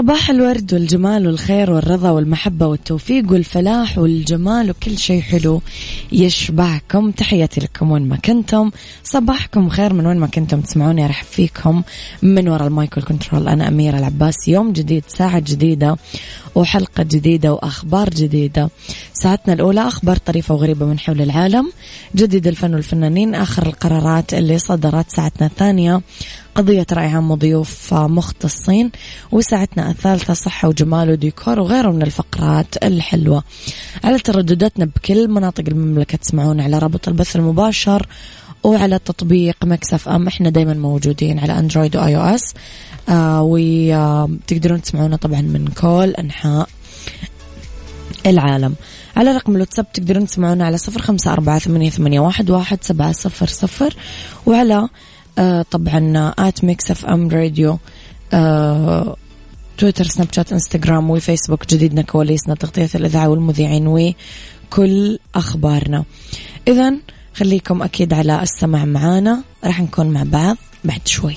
صباح الورد والجمال والخير والرضا والمحبة والتوفيق والفلاح والجمال وكل شيء حلو يشبعكم. تحياتي لكم وين ما كنتم. صباحكم خير من وين ما كنتم تسمعوني أرحب فيكم من وراء المايكل كنترول أنا أميرة العباس. يوم جديد ساعة جديدة وحلقة جديدة وأخبار جديدة. ساعتنا الأولى أخبار طريفة وغريبة من حول العالم. جديد الفن والفنانين آخر القرارات اللي صدرت ساعتنا الثانية. قضية رأي عام وضيوف مختصين وساعتنا الثالثة صحة وجمال وديكور وغيره من الفقرات الحلوة. على تردداتنا بكل مناطق المملكة تسمعون على رابط البث المباشر وعلى تطبيق Mix FM. إحنا دايما موجودين على Android و iOS. آه وتقدرون تسمعونا طبعا من كل أنحاء العالم. على رقم الواتساب تقدرون تسمعونا على صفر خمسة أربعة ثمانية, واحد سبعة صفر صفر. وعلى آه طبعا at Mix FM Radio آه تويتر سناب شات انستغرام وفيسبوك جديدنا كواليسنا تغطية الإذاعة والمذيعين وكل أخبارنا. إذا خليكم أكيد على السمع معانا. راح نكون مع بعض بعد شوي.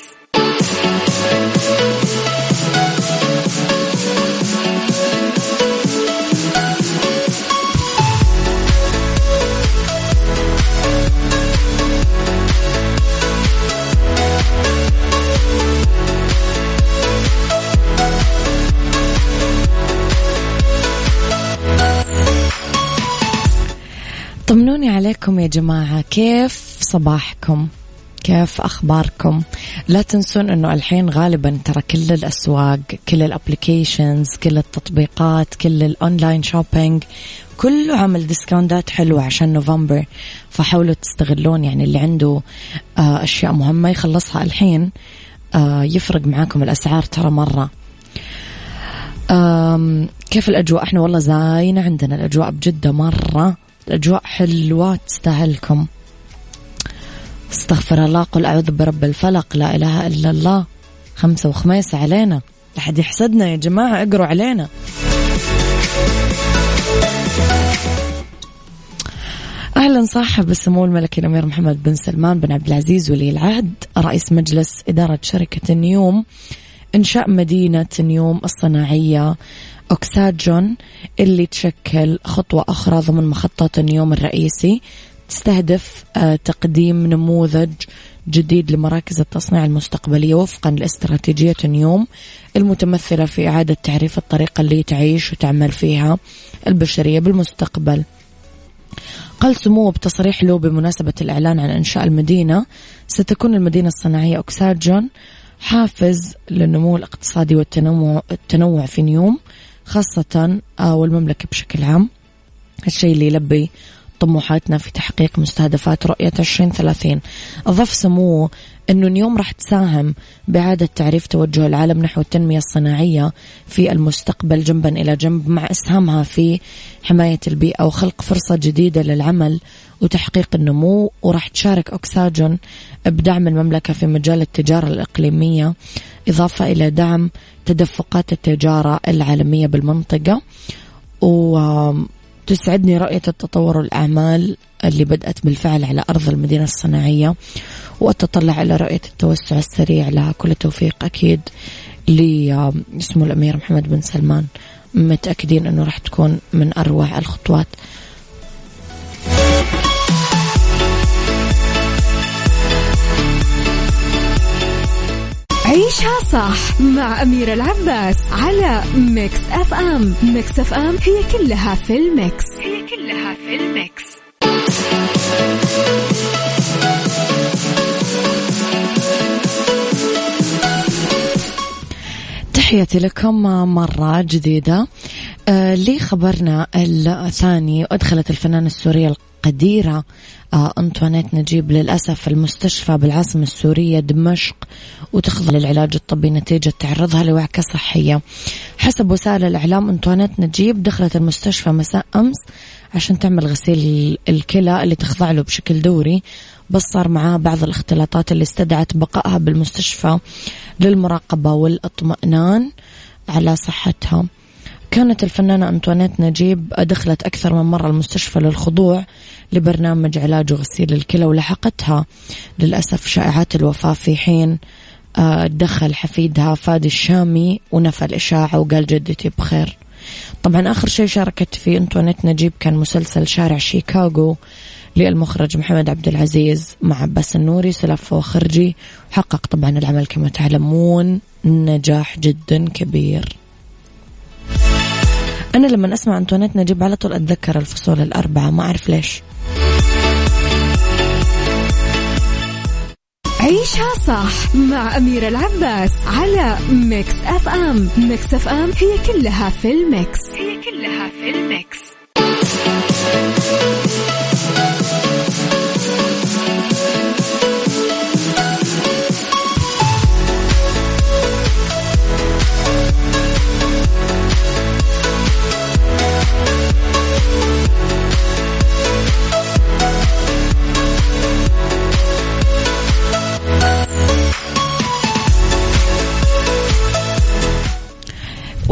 طمنوني عليكم يا جماعة. كيف صباحكم؟ كيف أخباركم؟ لا تنسون أنه الحين غالبا ترى كل الأسواق كل ال applications كل التطبيقات كل ال online shopping كله عمل discount ات حلوة عشان نوفمبر. فحاولوا تستغلون يعني اللي عنده آه، أشياء مهمة يخلصها الحين آه، يفرق معاكم الأسعار ترى مرة. كيف الأجواء؟ إحنا والله زاينة عندنا الأجواء بجدة مرة. الأجواء حلوة تستاهلكم. استغفر الله قل أعوذ برب الفلق لا إله إلا الله. خمسة وخميسة علينا. لحد يحسدنا يا جماعة اقروا علينا. أهلا صاحب السمو الملكي الأمير محمد بن سلمان بن عبد العزيز ولي العهد رئيس مجلس إدارة شركة نيوم إنشاء مدينة نيوم الصناعية. أكساجون اللي تشكل خطوة أخرى ضمن مخطط اليوم الرئيسي. تستهدف آه، تقديم نموذج جديد لمراكز التصنيع المستقبلية وفقا لاستراتيجية نيوم المتمثلة في إعادة تعريف الطريقة اللي تعيش وتعمل فيها البشرية بالمستقبل. قال سموه بتصريح له بمناسبة الإعلان عن إنشاء المدينة ستكون المدينة الصناعية أكساجون حافز للنمو الاقتصادي والتنوع التنوع في نيوم خاصة آه، والمملكة بشكل عام. الشيء اللي يلبي طموحاتنا في تحقيق مستهدفات رؤية 2030 أضاف سموه أنه اليوم راح تساهم بإعادة تعريف توجه العالم نحو التنمية الصناعية في المستقبل جنبا إلى جنب مع إسهامها في حماية البيئة وخلق فرصة جديدة للعمل وتحقيق النمو. وراح تشارك أكساجون بدعم المملكة في مجال التجارة الإقليمية إضافة إلى دعم تدفقات التجارة العالمية بالمنطقة. وتسعدني رؤية التطور والأعمال اللي بدأت بالفعل على أرض المدينة الصناعية وأتطلع إلى رؤية التوسع السريع لها. كل التوفيق أكيد لسمو الأمير محمد بن سلمان. متأكدين أنه راح تكون من أروع الخطوات عيشها صح مع أميرة العباس على Mix FM. Mix FM هي كلها في ال Mix. هي كلها في ال Mix. تحياتي لكم مرة جديدة. آه لي خبرنا الثاني أدخلت الفنانة السورية القديرة آه أنطوانيت نجيب للأسف المستشفى بالعاصمة السورية دمشق وتخضع للعلاج الطبي نتيجة تعرضها لوعكة صحية. حسب وسائل الإعلام أنطوانيت نجيب دخلت المستشفى مساء أمس عشان تعمل غسيل الكلى اللي تخضع له بشكل دوري بس صار معاه بعض الاختلاطات اللي استدعت بقائها بالمستشفى للمراقبة والإطمئنان على صحتها. كانت الفنانة أنطوانيت نجيب دخلت أكثر من مرة المستشفى للخضوع لبرنامج علاج وغسيل الكلى ولحقتها. للأسف شائعات الوفاة في حين آه، دخل حفيدها فادي الشامي ونفى الإشاعة وقال جدتي بخير. طبعا آخر شيء شاركت فيه أنطوانيت نجيب كان مسلسل شارع شيكاغو للمخرج محمد عبد العزيز مع عباس النوري سلف وخرجي. حقق طبعا العمل كما تعلمون نجاح جدا كبير. أنا لما أسمع أنطوانيت نجيب على طول أتذكر الفصول الأربعة ما أعرف ليش. عيشها صح مع أميرة العباس على Mix FM. Mix FM هي كلها في ال Mix. هي كلها في ال Mix.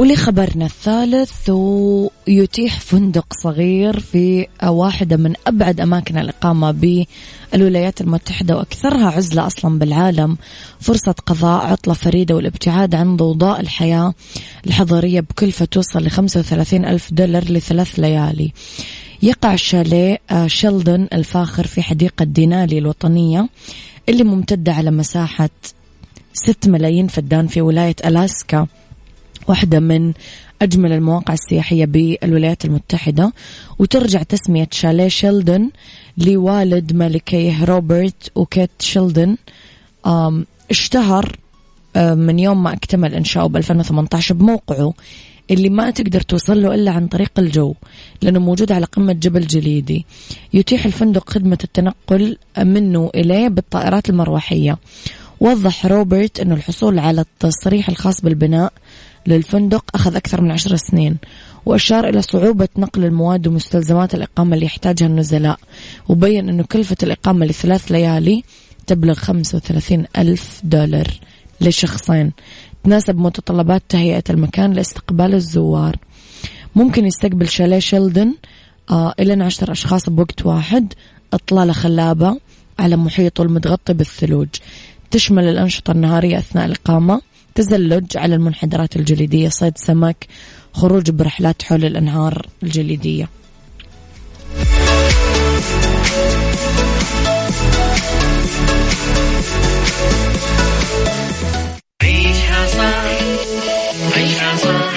ولخبرنا الثالث ويتيح فندق صغير في واحدة من أبعد أماكن الإقامة بالولايات المتحدة وأكثرها عزلة أصلا بالعالم. فرصة قضاء عطلة فريدة والابتعاد عن ضوضاء الحياة الحضارية بكلفة توصل ل 35 ألف دولار لثلاث ليالي. يقع الشاليه آه، شيلدن الفاخر في حديقة دينالي الوطنية اللي ممتدة على مساحة 6 ملايين فدان في ولاية ألاسكا. واحدة من أجمل المواقع السياحية بالولايات المتحدة وترجع تسمية شاليه شيلدن لوالد ملكيه روبرت وكيت شيلدن اشتهر من يوم ما اكتمل إنشاؤه ب 2018 بموقعه اللي ما تقدر توصل له إلا عن طريق الجو لأنه موجود على قمة جبل جليدي. يتيح الفندق خدمة التنقل منه إليه بالطائرات المروحية. وضح روبرت أنه الحصول على التصريح الخاص بالبناء للفندق أخذ أكثر من عشر سنين وأشار إلى صعوبة نقل المواد ومستلزمات الإقامة اللي يحتاجها النزلاء وبين أنه كلفة الإقامة لثلاث ليالي تبلغ 35 ألف دولار لشخصين تناسب متطلبات تهيئة المكان لاستقبال الزوار. ممكن يستقبل شاليه شيلدن آه إلى عشر أشخاص بوقت واحد إطلالة خلابة على محيطه المتغطي بالثلوج. تشمل الأنشطة النهارية أثناء الإقامة تزلج على المنحدرات الجليدية صيد سمك خروج برحلات حول الأنهار الجليدية. عيشها صح عيشها صح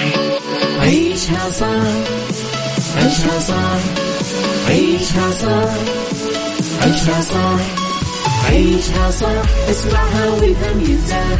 عيشها صح عيشها صح عيشها صح عيشها صح عيشها صح اسمعها والهم ينزاح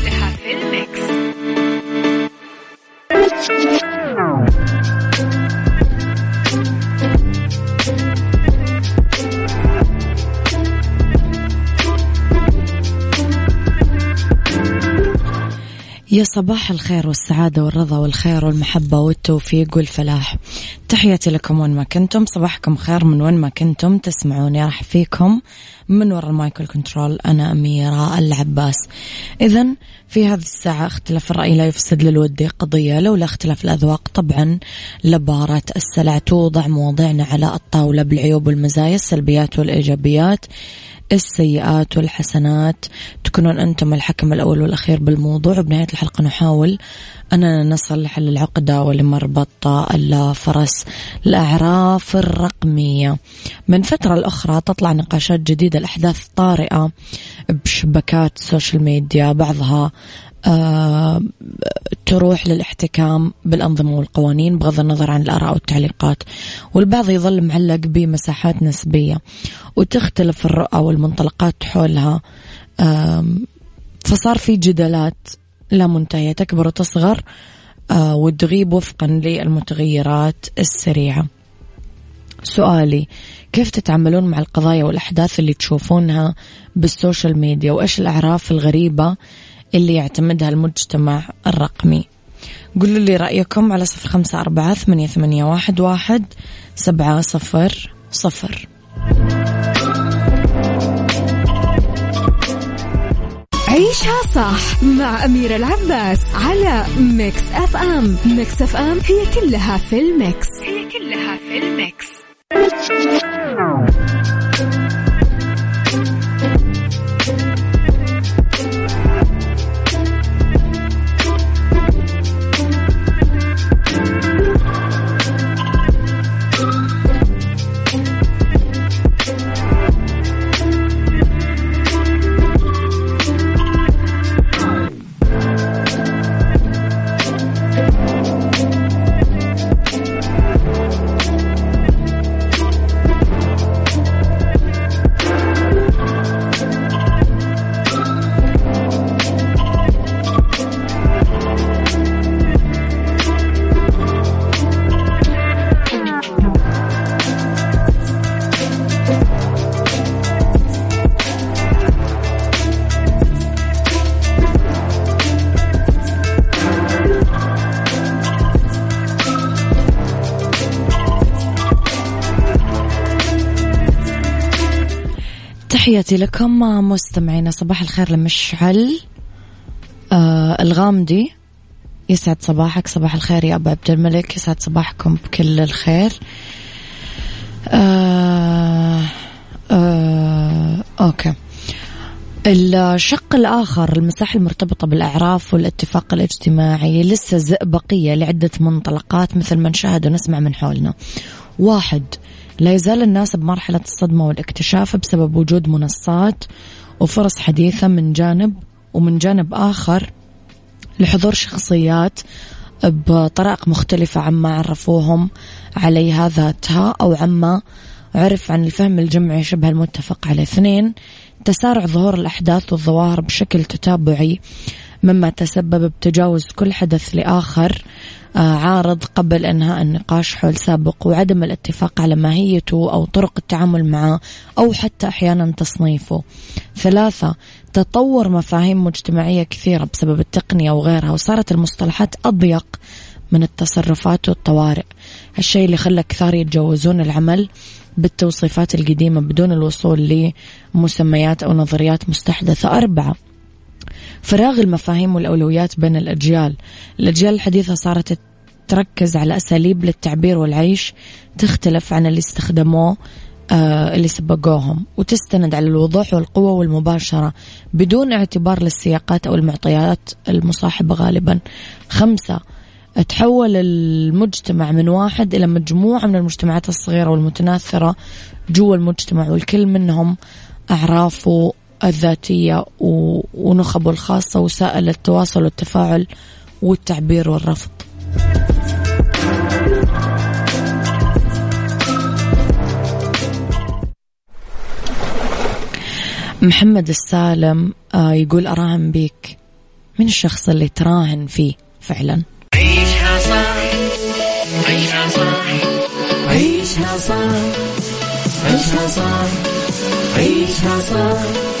يا صباح الخير والسعادة والرضا والخير والمحبة والتوفيق والفلاح. تحياتي لكم وين ما كنتم. صباحكم خير من وين ما كنتم. تسمعوني راح فيكم من وراء المايكل كنترول أنا أميرة العباس. إذا في هذه الساعة اختلاف الرأي لا يفسد للودي قضية لولا اختلاف الأذواق طبعا لبارة السلع توضع مواضيعنا على الطاولة بالعيوب والمزايا السلبيات والإيجابيات. السيئات والحسنات. تكونون أنتم الحكم الأول والأخير بالموضوع. وبنهاية الحلقة نحاول أننا نصل لحل العقدة ولمربط الفرس الأعراف الرقمية. من فترة لأخرى تطلع نقاشات جديدة الأحداث طارئة بشبكات السوشيال ميديا بعضها تروح للاحتكام بالأنظمة والقوانين بغض النظر عن الآراء والتعليقات والبعض يظل معلق بمساحات نسبية وتختلف الرؤى والمنطلقات حولها. آه فصار في جدالات لا منتهية تكبر وتصغر آه وتغيب وفقا للمتغيرات السريعة. سؤالي كيف تتعاملون مع القضايا والأحداث اللي تشوفونها بالسوشيال ميديا؟ وإيش الأعراف الغريبة اللي يعتمدها المجتمع الرقمي. قولوا لي رأيكم على صفر خمسة أربعة ثمانية, ثمانية واحد, واحد سبعة صفر صفر. عيشها صح مع أميرة العباس على Mix FM Mix FM هي كلها في ال Mix. هي كلها في ال Mix. تحياتي لكم مستمعينا صباح الخير لمشعل. آه الغامدي. يسعد صباحك صباح الخير يا أبو عبد الملك. يسعد صباحكم بكل الخير. آه آه أوكي. الشق الآخر المساحة المرتبطة بالأعراف والاتفاق الاجتماعي لسه بقية لعدة منطلقات مثل ما نشاهد ونسمع من حولنا. واحد لا يزال الناس بمرحلة الصدمة والاكتشاف بسبب وجود منصات وفرص حديثة من جانب ومن جانب آخر لحضور شخصيات بطرائق مختلفة عما عرفوهم عليها ذاتها أو عما عرف عن الفهم الجمعي شبه المتفق عليه. اثنين تسارع ظهور الأحداث والظواهر بشكل تتابعي مما تسبب بتجاوز كل حدث لآخر آه، عارض قبل انهاء النقاش حول سابق وعدم الاتفاق على ماهيته أو طرق التعامل معه أو حتى أحيانا تصنيفه. ثلاثة تطور مفاهيم مجتمعية كثيرة بسبب التقنية وغيرها وصارت المصطلحات أضيق من التصرفات والطوارئ. هالشيء اللي خلى كثار يتجوزون العمل بالتوصيفات القديمة بدون الوصول لمسميات أو نظريات مستحدثة أربعة فراغ المفاهيم والأولويات بين الأجيال. الأجيال الحديثة صارت تركز على أساليب للتعبير والعيش تختلف عن اللي استخدموه آه اللي سبقوهم وتستند على الوضوح والقوة والمباشرة بدون اعتبار للسياقات أو المعطيات المصاحبة غالبا. خمسة تحول المجتمع من واحد إلى مجموعة من المجتمعات الصغيرة والمتناثرة جوا المجتمع والكل منهم أعرافه الذاتية ونخبه الخاصة وسائل التواصل والتفاعل والتعبير والرفض. محمد السالم آه، يقول أراهن بيك. من الشخص اللي تراهن فيه فعلا؟ عيشها صح. عيشها صح. عيشها صح. عيشها صح. عيشها صح.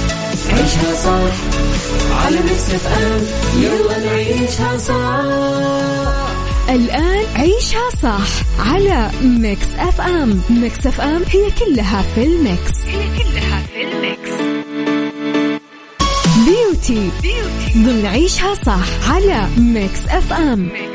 عيشها صح. على Mix FM يلا نعيشها صح. الآن عيشها صح على Mix FM. Mix FM هي كلها في ال Mix. هي كلها في ال Mix. beauty, beauty. ضمن عيشها صح على Mix FM. Mix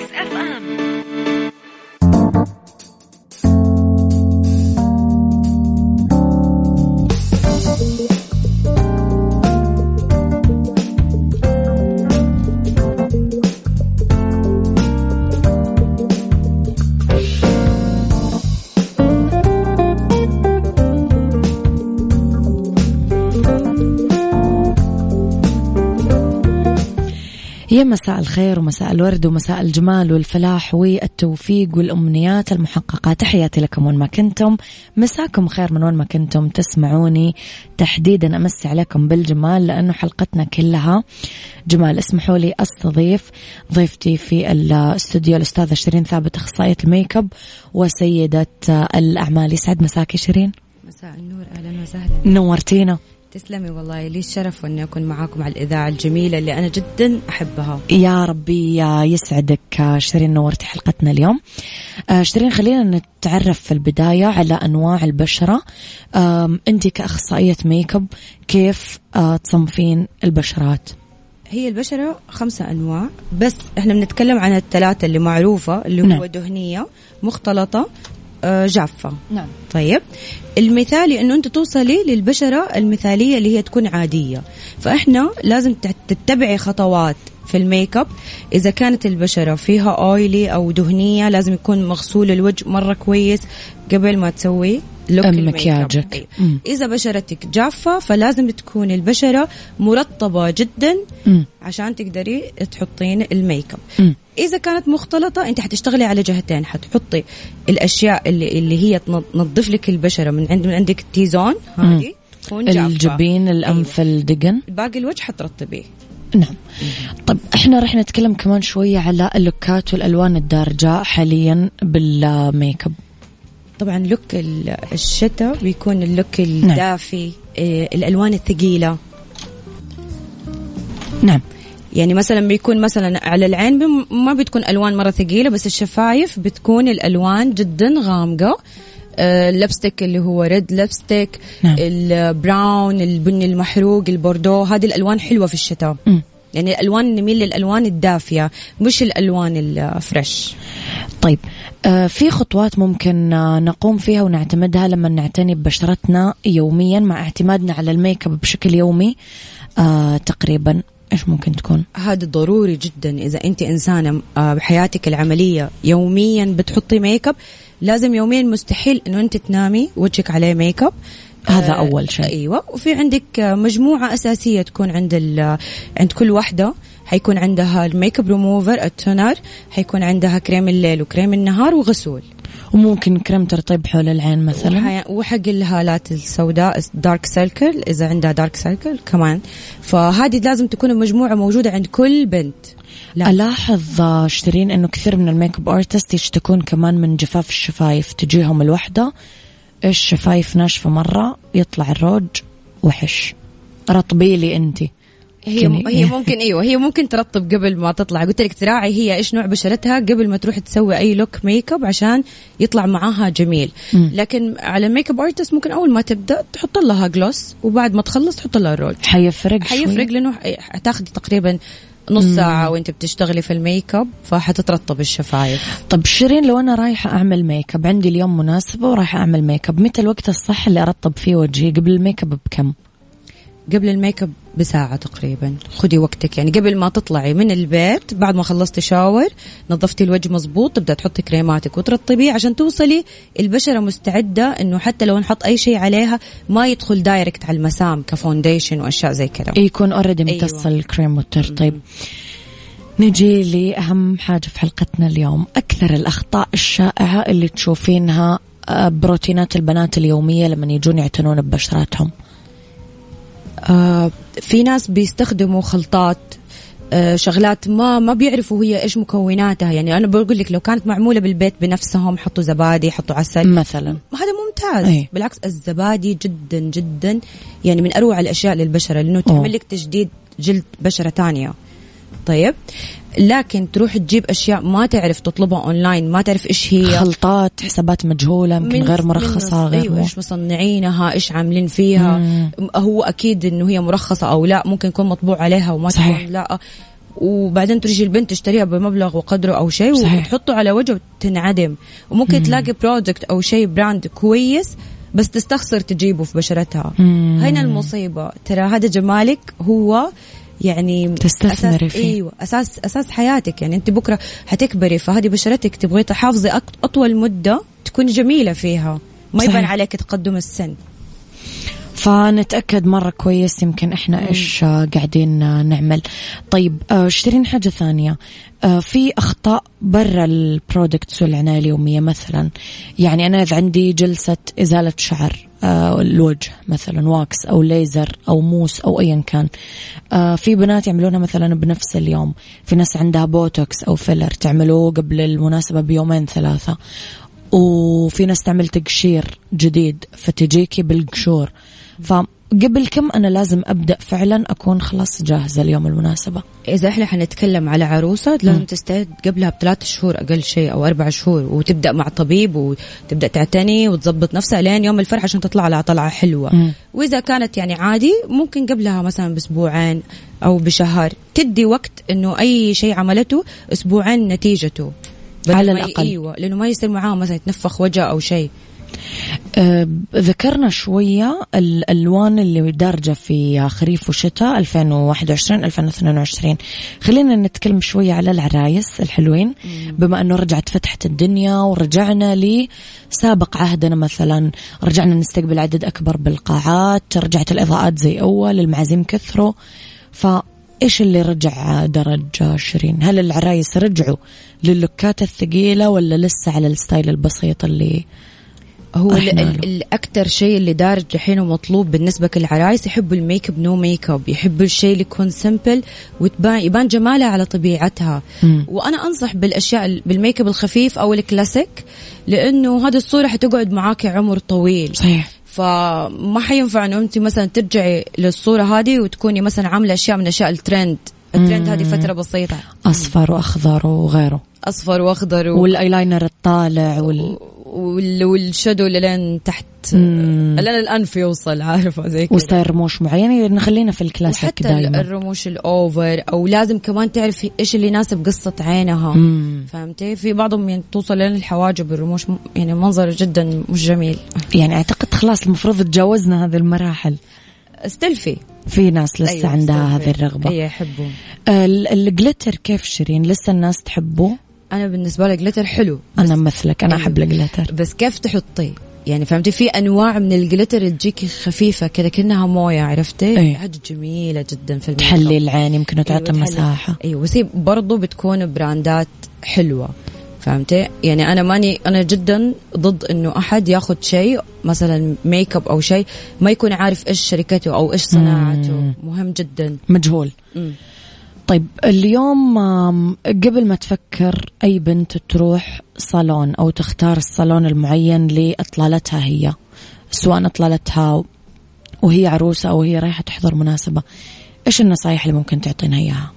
يا مساء الخير ومساء الورد ومساء الجمال والفلاح والتوفيق والأمنيات المحققة. تحياتي لكم وين ما كنتم. مساكم خير من وين ما كنتم. تسمعوني تحديدا. أمسي عليكم بالجمال لأنه حلقتنا كلها جمال. اسمحوا لي أستضيف ضيفتي في الاستوديو الأستاذة شيرين ثابت أخصائية الميك أب وسيدة الأعمال. يسعد مساكي شيرين. مساء النور. أهلا وسهلا. نورتينا. تسلمي والله لي الشرف اني أكون معاكم على الإذاعة الجميلة اللي أنا جدا أحبها. يا ربي يسعدك شيرين نورتي حلقتنا اليوم. آه، شيرين خلينا نتعرف في البداية على أنواع البشرة. أنت كأخصائية ميك اب كيف آه، تصنفين البشرات؟ هي البشرة خمسة أنواع بس إحنا بنتكلم عن الثلاثة اللي معروفة اللي هو نعم. دهنية مختلطة آه، جافة. نعم. طيب. المثالي إنه أنت توصلي للبشرة المثالية اللي هي تكون عادية. فإحنا لازم تتبعي خطوات في الميك أب. إذا كانت البشرة فيها اويلي أو دهنية لازم يكون مغسول الوجه مرة كويس قبل ما تسوي مكياجك. إذا بشرتك جافة فلازم تكون البشرة مرطبة جدا عشان تقدري تحطين الميك up. إذا كانت مختلطة أنت حتشتغلي على جهتين. حتحطي الأشياء اللي اللي هي تنظف لك البشرة. من عند من عندك ال T-zone هذه تكون جافة. الجبين الأنف أيوة. الدقن. باقي الوجه حترطبيه. نعم. طيب إحنا راح نتكلم كمان شوية على ال look ات والألوان الدارجة حاليا بالميك أب. طبعا look الشتاء بيكون ال look نعم. الدافي نعم. الألوان الثقيلة نعم يعني مثلا بيكون مثلا على العين ما بتكون ألوان مرة ثقيلة بس الشفايف بتكون الألوان جدا غامقة ال lipstick اللي هو red lipstick نعم. ال brown البني المحروق البوردو هذه الألوان حلوة في الشتاء م. يعني الألوان نميل للألوان الدافية مش الألوان ال fresh طيب آه في خطوات ممكن آه نقوم فيها ونعتمدها لما نعتني ببشرتنا يوميا مع اعتمادنا على الميك أب بشكل يومي. آه تقريبا إيش ممكن تكون؟ هذا ضروري جدا. إذا أنت إنسانة آه، بحياتك العملية يوميا بتحطي ميك أب لازم يوميا مستحيل إنه أنت تنامي وجهك عليه ميك أب. هذا آه، أول شيء. أيوه. وفي عندك مجموعة أساسية تكون عند عند كل واحدة حيكون عندها الميك أب ريموفر التونر حيكون عندها كريم الليل وكريم النهار وغسول. وممكن كريم ترطيب حول العين مثلا. وحق الهالات السوداء dark circle إذا عندها dark circle كمان. فهذه لازم تكون المجموعة موجودة عند كل بنت. لا. ألاحظ شيرين أنه كثير من ال makeup artist يشتكون كمان من جفاف الشفايف تجيهم الوحدة. الشفايف ناشفة مرة يطلع الروج وحش. رطبي لي أنت. هي هي ممكن إيوه هي ممكن ترطب قبل ما تطلع. قلت لك تراعي هي إيش نوع بشرتها قبل ما تروح تسوي أي look makeup عشان يطلع معاها جميل. مم. لكن على makeup artist ممكن أول ما تبدأ تحط لها gloss وبعد ما تخلص تحط لها الروج حيفرق حيفرق لأنه حتاخذي تقريبا نص ساعة وانت بتشتغلي في الميك اب فحتترطب الشفايف. طب شيرين لو أنا رايحة أعمل ميك اب عندي اليوم مناسبة ورايحة أعمل ميك اب متى الوقت الصح اللي أرطب فيه وجهي قبل الميك اب بكم؟ قبل الميك اب بساعة تقريبا. خدي وقتك. يعني قبل ما تطلعي من البيت بعد ما خلصتي shower نظفتي الوجه مظبوط تبدأ تحطي كريماتك وترطبيه عشان توصلي البشرة مستعدة إنه حتى لو نحط أي شيء عليها ما يدخل direct على المسام ك foundation وأشياء زي كذا. يكون already أيوة. متصل الكريم والترطيب. نجي لأهم حاجة في حلقتنا اليوم. أكثر الأخطاء الشائعة اللي تشوفينها آه، بروتينات البنات اليومية لما يجون يعتنون ببشراتهم. في ناس بيستخدموا خلطات آه شغلات ما ما بيعرفوا هي إيش مكوناتها. يعني أنا بقول لك لو كانت معمولة بالبيت بنفسهم حطوا زبادي حطوا عسل. مثلا. هذا ممتاز. أي. بالعكس الزبادي جدا جدا يعني من أروع الأشياء للبشرة لأنه تعمل لك تجديد جلد بشرة تانية. طيب. لكن تروح تجيب أشياء ما تعرف تطلبها أونلاين ما تعرف إيش هي خلطات حسابات مجهولة يمكن غير مرخصة من غير مو- إيش مصنعينها إيش عاملين فيها مم. هو أكيد إنه هي مرخصة أو لا ممكن يكون مطبوع عليها وما صحيح. تكون لا وبعدين ترجي البنت تشتريها بمبلغ وقدره أو شيء. وتحطه على وجهه وتنعدم وممكن تلاقي product أو شيء brand كويس بس تستخسر تجيبه في بشرتها مم. هنا المصيبة ترى هذا جمالك هو يعني تستثمري فيه. أيوه أساس أساس حياتك. يعني أنت بكرة حتكبري فهذه بشرتك تبغي تحافظي أطول مدة تكون جميلة فيها. ما. يبان عليك تقدم السن. فنتأكد مرة كويس يمكن إحنا إيش آه، قاعدين آه، نعمل. طيب آه، اشترين حاجة ثانية. آه، في أخطاء برا البرودكتس والعناية اليومية مثلا؟ يعني أنا إذا عندي جلسة إزالة شعر الوجه مثلا wax أو ليزر أو موس أو أيا كان. آه، في بنات يعملونها مثلا بنفس اليوم. في ناس عندها بوتوكس أو filler تعملوه قبل المناسبة بيومين ثلاثة. وفي ناس تعمل تقشير جديد فتجيكي بالقشور. فقبل كم أنا لازم أبدأ فعلا أكون خلاص جاهزة اليوم المناسبة؟ إذا إحنا حنتكلم على عروسة لازم تستعد قبلها بثلاث شهور أقل شيء أو أربع شهور وتبدأ مع طبيب وتبدأ تعتني وتظبط نفسها لين يوم الفرح عشان تطلع لها طلعة حلوة. مم. وإذا كانت يعني عادي ممكن قبلها مثلا بأسبوعين أو بشهر تدي وقت إنه أي شيء عملته أسبوعين نتيجته. على الأقل. إيوه لأنه ما يصير معاها مثلا يتنفخ وجه أو شيء. أه ذكرنا شوية الألوان اللي دارجة في خريف وشتاء 2021 2022 خلينا نتكلم شوية على العرايس الحلوين. بما أنه رجعت فتحت الدنيا ورجعنا لسابق عهدنا مثلا. رجعنا نستقبل عدد أكبر بالقاعات رجعت الإضاءات زي أول المعازيم كثروا. فإيش اللي رجع درج شيرين هل العرايس رجعوا لل lookات الثقيلة ولا لسه على ال style البسيط اللي هو الاكثر شيء اللي دارج الحين ومطلوب بالنسبة للعرايس يحبوا ال makeup no makeup يحبوا الشيء اللي يكون simple وتبان يبان جمالها على طبيعتها. مم. وأنا أنصح بالأشياء ال- بالميك اب الخفيف أو الكلاسيك لأنه هذه الصورة حتقعد معاك عمر طويل. صحيح. فما حينفع انه أنت مثلا ترجعي للصورة هذه وتكوني مثلا عاملة أشياء من أشياء الترند. الترند هذه فترة بسيطة. أصفر وأخضر وغيره. أصفر وأخضر و... والأيلاينر الطالع وال... وال... وال shadow اللي لين تحت. مم. لين الانف يوصل عارفة زي كذا. و style رموش معين نخلينا في الكلاسيك دائما الرموش ال over أو لازم كمان تعرف إيش اللي يناسب قصة عينها. مم. فهمتي؟ في بعضهم يعني توصل لين الحواجب الرموش يعني منظر جدا مش جميل. يعني أعتقد خلاص المفروض تجاوزنا هذه المراحل. أستلفي في ناس لسه أيوة، عندها. هذه الرغبة اي يحبوا ال- الجليتر كيف شيرين لسه الناس تحبه أنا بالنسبة لي جلتر حلو أنا مثلك أنا أيوة. احب الجليتر بس كيف تحطيه يعني فهمتي في أنواع من الجلتر تجيكي خفيفة كذا كأنها موية عرفتي أي. هذه جميلة جدا في اب. تحلي العين يمكن تعطي أيوة،. مساحة أيوه بس برضو بتكون براندات حلوة فهمتي يعني أنا ماني أنا جدا ضد إنه أحد ياخذ شيء مثلا ميك اب أو شيء ما يكون عارف إيش شركته أو إيش صناعته. مم. مهم جدا. مجهول. مم. طيب اليوم قبل ما تفكر أي بنت تروح صالون أو تختار الصالون المعين لإطلالتها هي سواء إطلالتها وهي عروسة أو هي رايحة تحضر مناسبة إيش النصايح اللي ممكن تعطينا إياها؟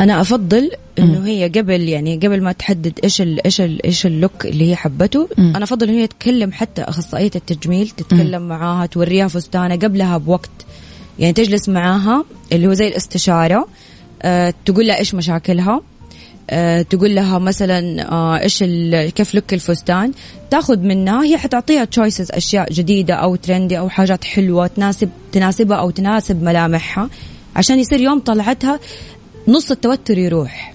أنا أفضل إنه هي قبل يعني قبل ما تحدد إيش ال إيش ال إيش اللوك اللي هي حبته مم. أنا أفضل إنه هي تكلم حتى أخصائية التجميل تتكلم معاها توريها فستانة قبلها بوقت. يعني تجلس معاها اللي هو زي الاستشارة أه تقول لها إيش مشاكلها أه تقول لها مثلا أه إيش كيف look الفستان. تاخذ منها هي حتعطيها choices أشياء جديدة أو trendy أو حاجات حلوة تناسب تناسبها أو تناسب ملامحها. عشان يصير يوم طلعتها نص التوتر يروح.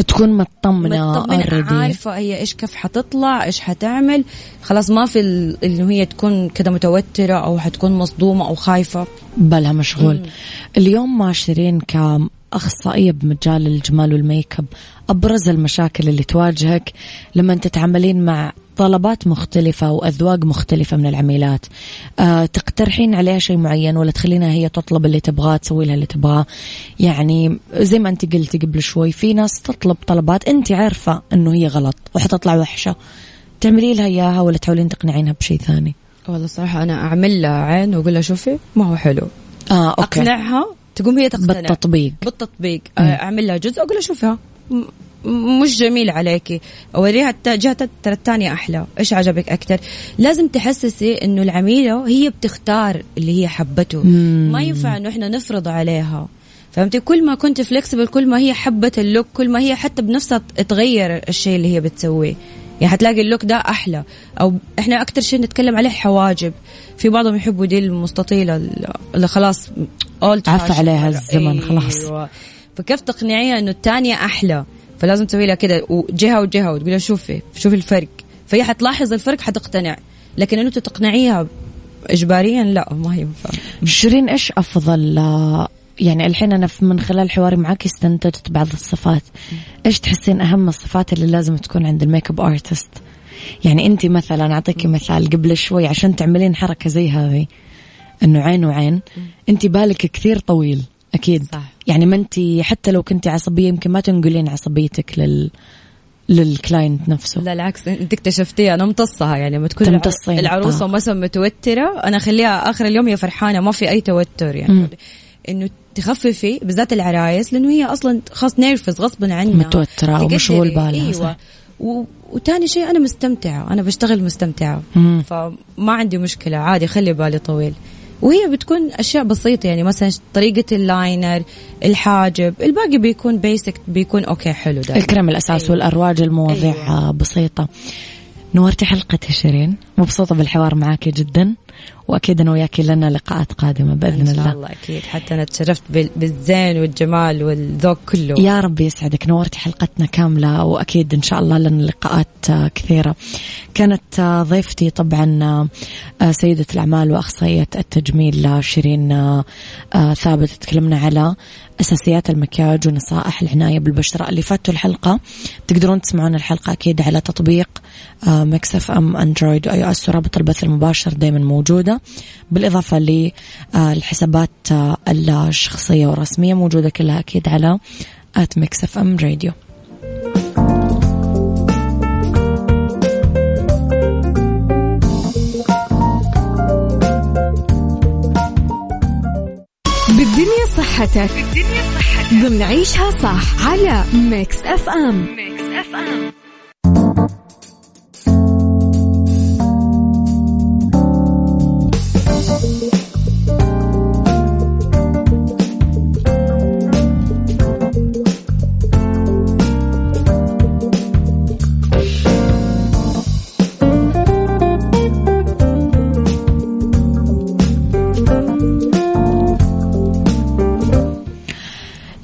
تكون مطمنة مطمنة already. عارفة هي إيش كيف حتطلع إيش حتعمل. خلاص ما في ال- إنه هي تكون كده متوترة أو حتكون مصدومة أو خايفة. بالها مشغول. اليوم ما شيرين كأخصائية بمجال الجمال والميك أب. أبرز المشاكل اللي تواجهك لما تتعاملين مع طلبات مختلفة وأذواق مختلفة من العميلات. أه تقترحين عليها شيء معين ولا تخلينها هي تطلب اللي تبغاه تسوي لها اللي تبغاه؟ يعني زي ما أنت قلتي قبل شوي في ناس تطلب طلبات أنت عارفة أنه هي غلط وحتطلع وحشة. تعملي لها إياها ولا تحاولين تقنعينها بشيء ثاني؟ والله صراحة أنا أعمل لها عين وأقول لها شوفي ما هو حلو. آه okay. أقنعها تقوم هي تقتنع. بالتطبيق. بالتطبيق. آه، أعمل لها جزء أقول لها شوفها. مش جميل عليكي اوريها جهة ترى الثانية أحلى. إيش عجبك أكثر؟ لازم تحسسي إنه العميلة هي بتختار اللي هي حبته. ما ينفع إنه إحنا نفرض عليها. فهمتي؟ كل ما كنت flexible كل ما هي حبت ال look كل ما هي حتى بنفسها تغير الشيء اللي هي بتسويه. يعني حتلاقي اللوك ده أحلى. أو إحنا أكثر شيء نتكلم عليه حواجب. في بعضهم يحبوا دي المستطيلة اللي خلاص اولد عفى عليها الزمن خلاص. أيوة. فكيف تقنعيها إنه الثانية أحلى؟ فلازم تسوي لها كده وجهة وجهة وتقول لها شوفي شوفي الفرق. فهي حتلاحظ الفرق حتقتنع. لكن إنه تقنعيها اجباريا لا ما ينفع. شيرين إيش أفضل؟ يعني الحين أنا في- من خلال حواري معك استنتجت بعض الصفات. إيش تحسين أهم الصفات اللي لازم تكون عند ال makeup artist يعني أنت مثلا أعطيكي مثال قبل شوي عشان تعملين حركة زي هذه إنه عين وعين. أنت بالك كثير طويل أكيد. صح. يعني ما أنت حتى لو كنتي عصبية يمكن ما تنقلين عصبيتك لل لل client نفسه. لا العكس أنت اكتشفتيها. أنا امتصها يعني لما تكون العروسة. مثلا متوتره أنا أخليها آخر اليوم هي فرحانة ما في أي توتر يعني. مم. إنه تخففي بالذات العرايس لأنه هي أصلا خاص nervous غصبا عنها تقدري. ومشغول بالها،. إيوه و... وتاني شيء أنا مستمتعة أنا بشتغل مستمتعة مم. فما عندي مشكلة عادي خلي بالي طويل وهي بتكون أشياء بسيطة يعني مثلا طريقة ال liner الحاجب الباقي بيكون basic بيكون okay حلو ده الكريم الأساس أيوة. والأرواج المواضيع أيوة. بسيطة نورتي حلقة شيرين مبسوطة بالحوار معاكي جدا وأكيد أنا وياكي لنا لقاءات قادمة بإذن إن شاء الله. الله أكيد. حتى أنا تشرفت بال- بالزين والجمال والذوق كله. يا رب يسعدك. نورتي حلقتنا كاملة وأكيد إن شاء الله لنا لقاءات كثيرة. كانت ضيفتي طبعا آه، سيدة الأعمال وأخصائية التجميل شيرين آه، آه، ثابت. تكلمنا على أساسيات المكياج ونصائح العناية بالبشرة. اللي فاتوا الحلقة تقدرون تسمعون الحلقة أكيد على تطبيق Mix FM Android و iOS ورابط البث المباشر دائما موجودة. بالإضافة للحسابات آه، الشخصية والرسمية موجودة كلها أكيد على at Mix FM Radio. بالدنيا صحتك. بالدنيا صحتك ضمن عيشها صح على Mix FM.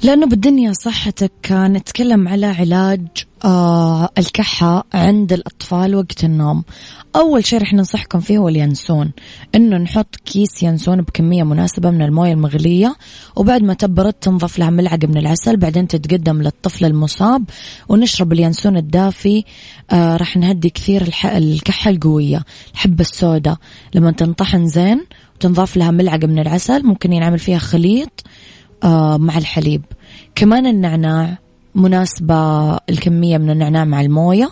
لأنه بالدنيا صحتك نتكلم على علاج آه الكحة عند الأطفال وقت النوم. أول شيء رح ننصحكم فيه هو اليانسون. إنه نحط كيس يانسون بكمية مناسبة من الموية المغلية وبعد ما تبرد تنضف لها ملعقة من العسل بعدين تتقدم للطفل المصاب ونشرب اليانسون الدافي. آه رح نهدي كثير. الكحة القوية. الحبة السوداء. لما تنطحن زين وتنضاف لها ملعقة من العسل ممكن ينعمل فيها خليط. مع الحليب. كمان النعناع مناسبة الكمية من النعناع مع الموية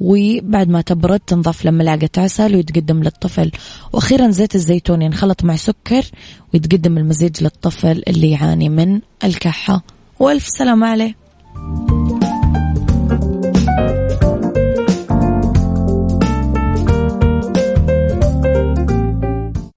وبعد ما تبرد تنضاف لملاعقة عسل ويتقدم للطفل. وأخيرا زيت الزيتون ينخلط مع سكر ويتقدم المزيج للطفل اللي يعاني من الكحة. وألف سلامة عليه.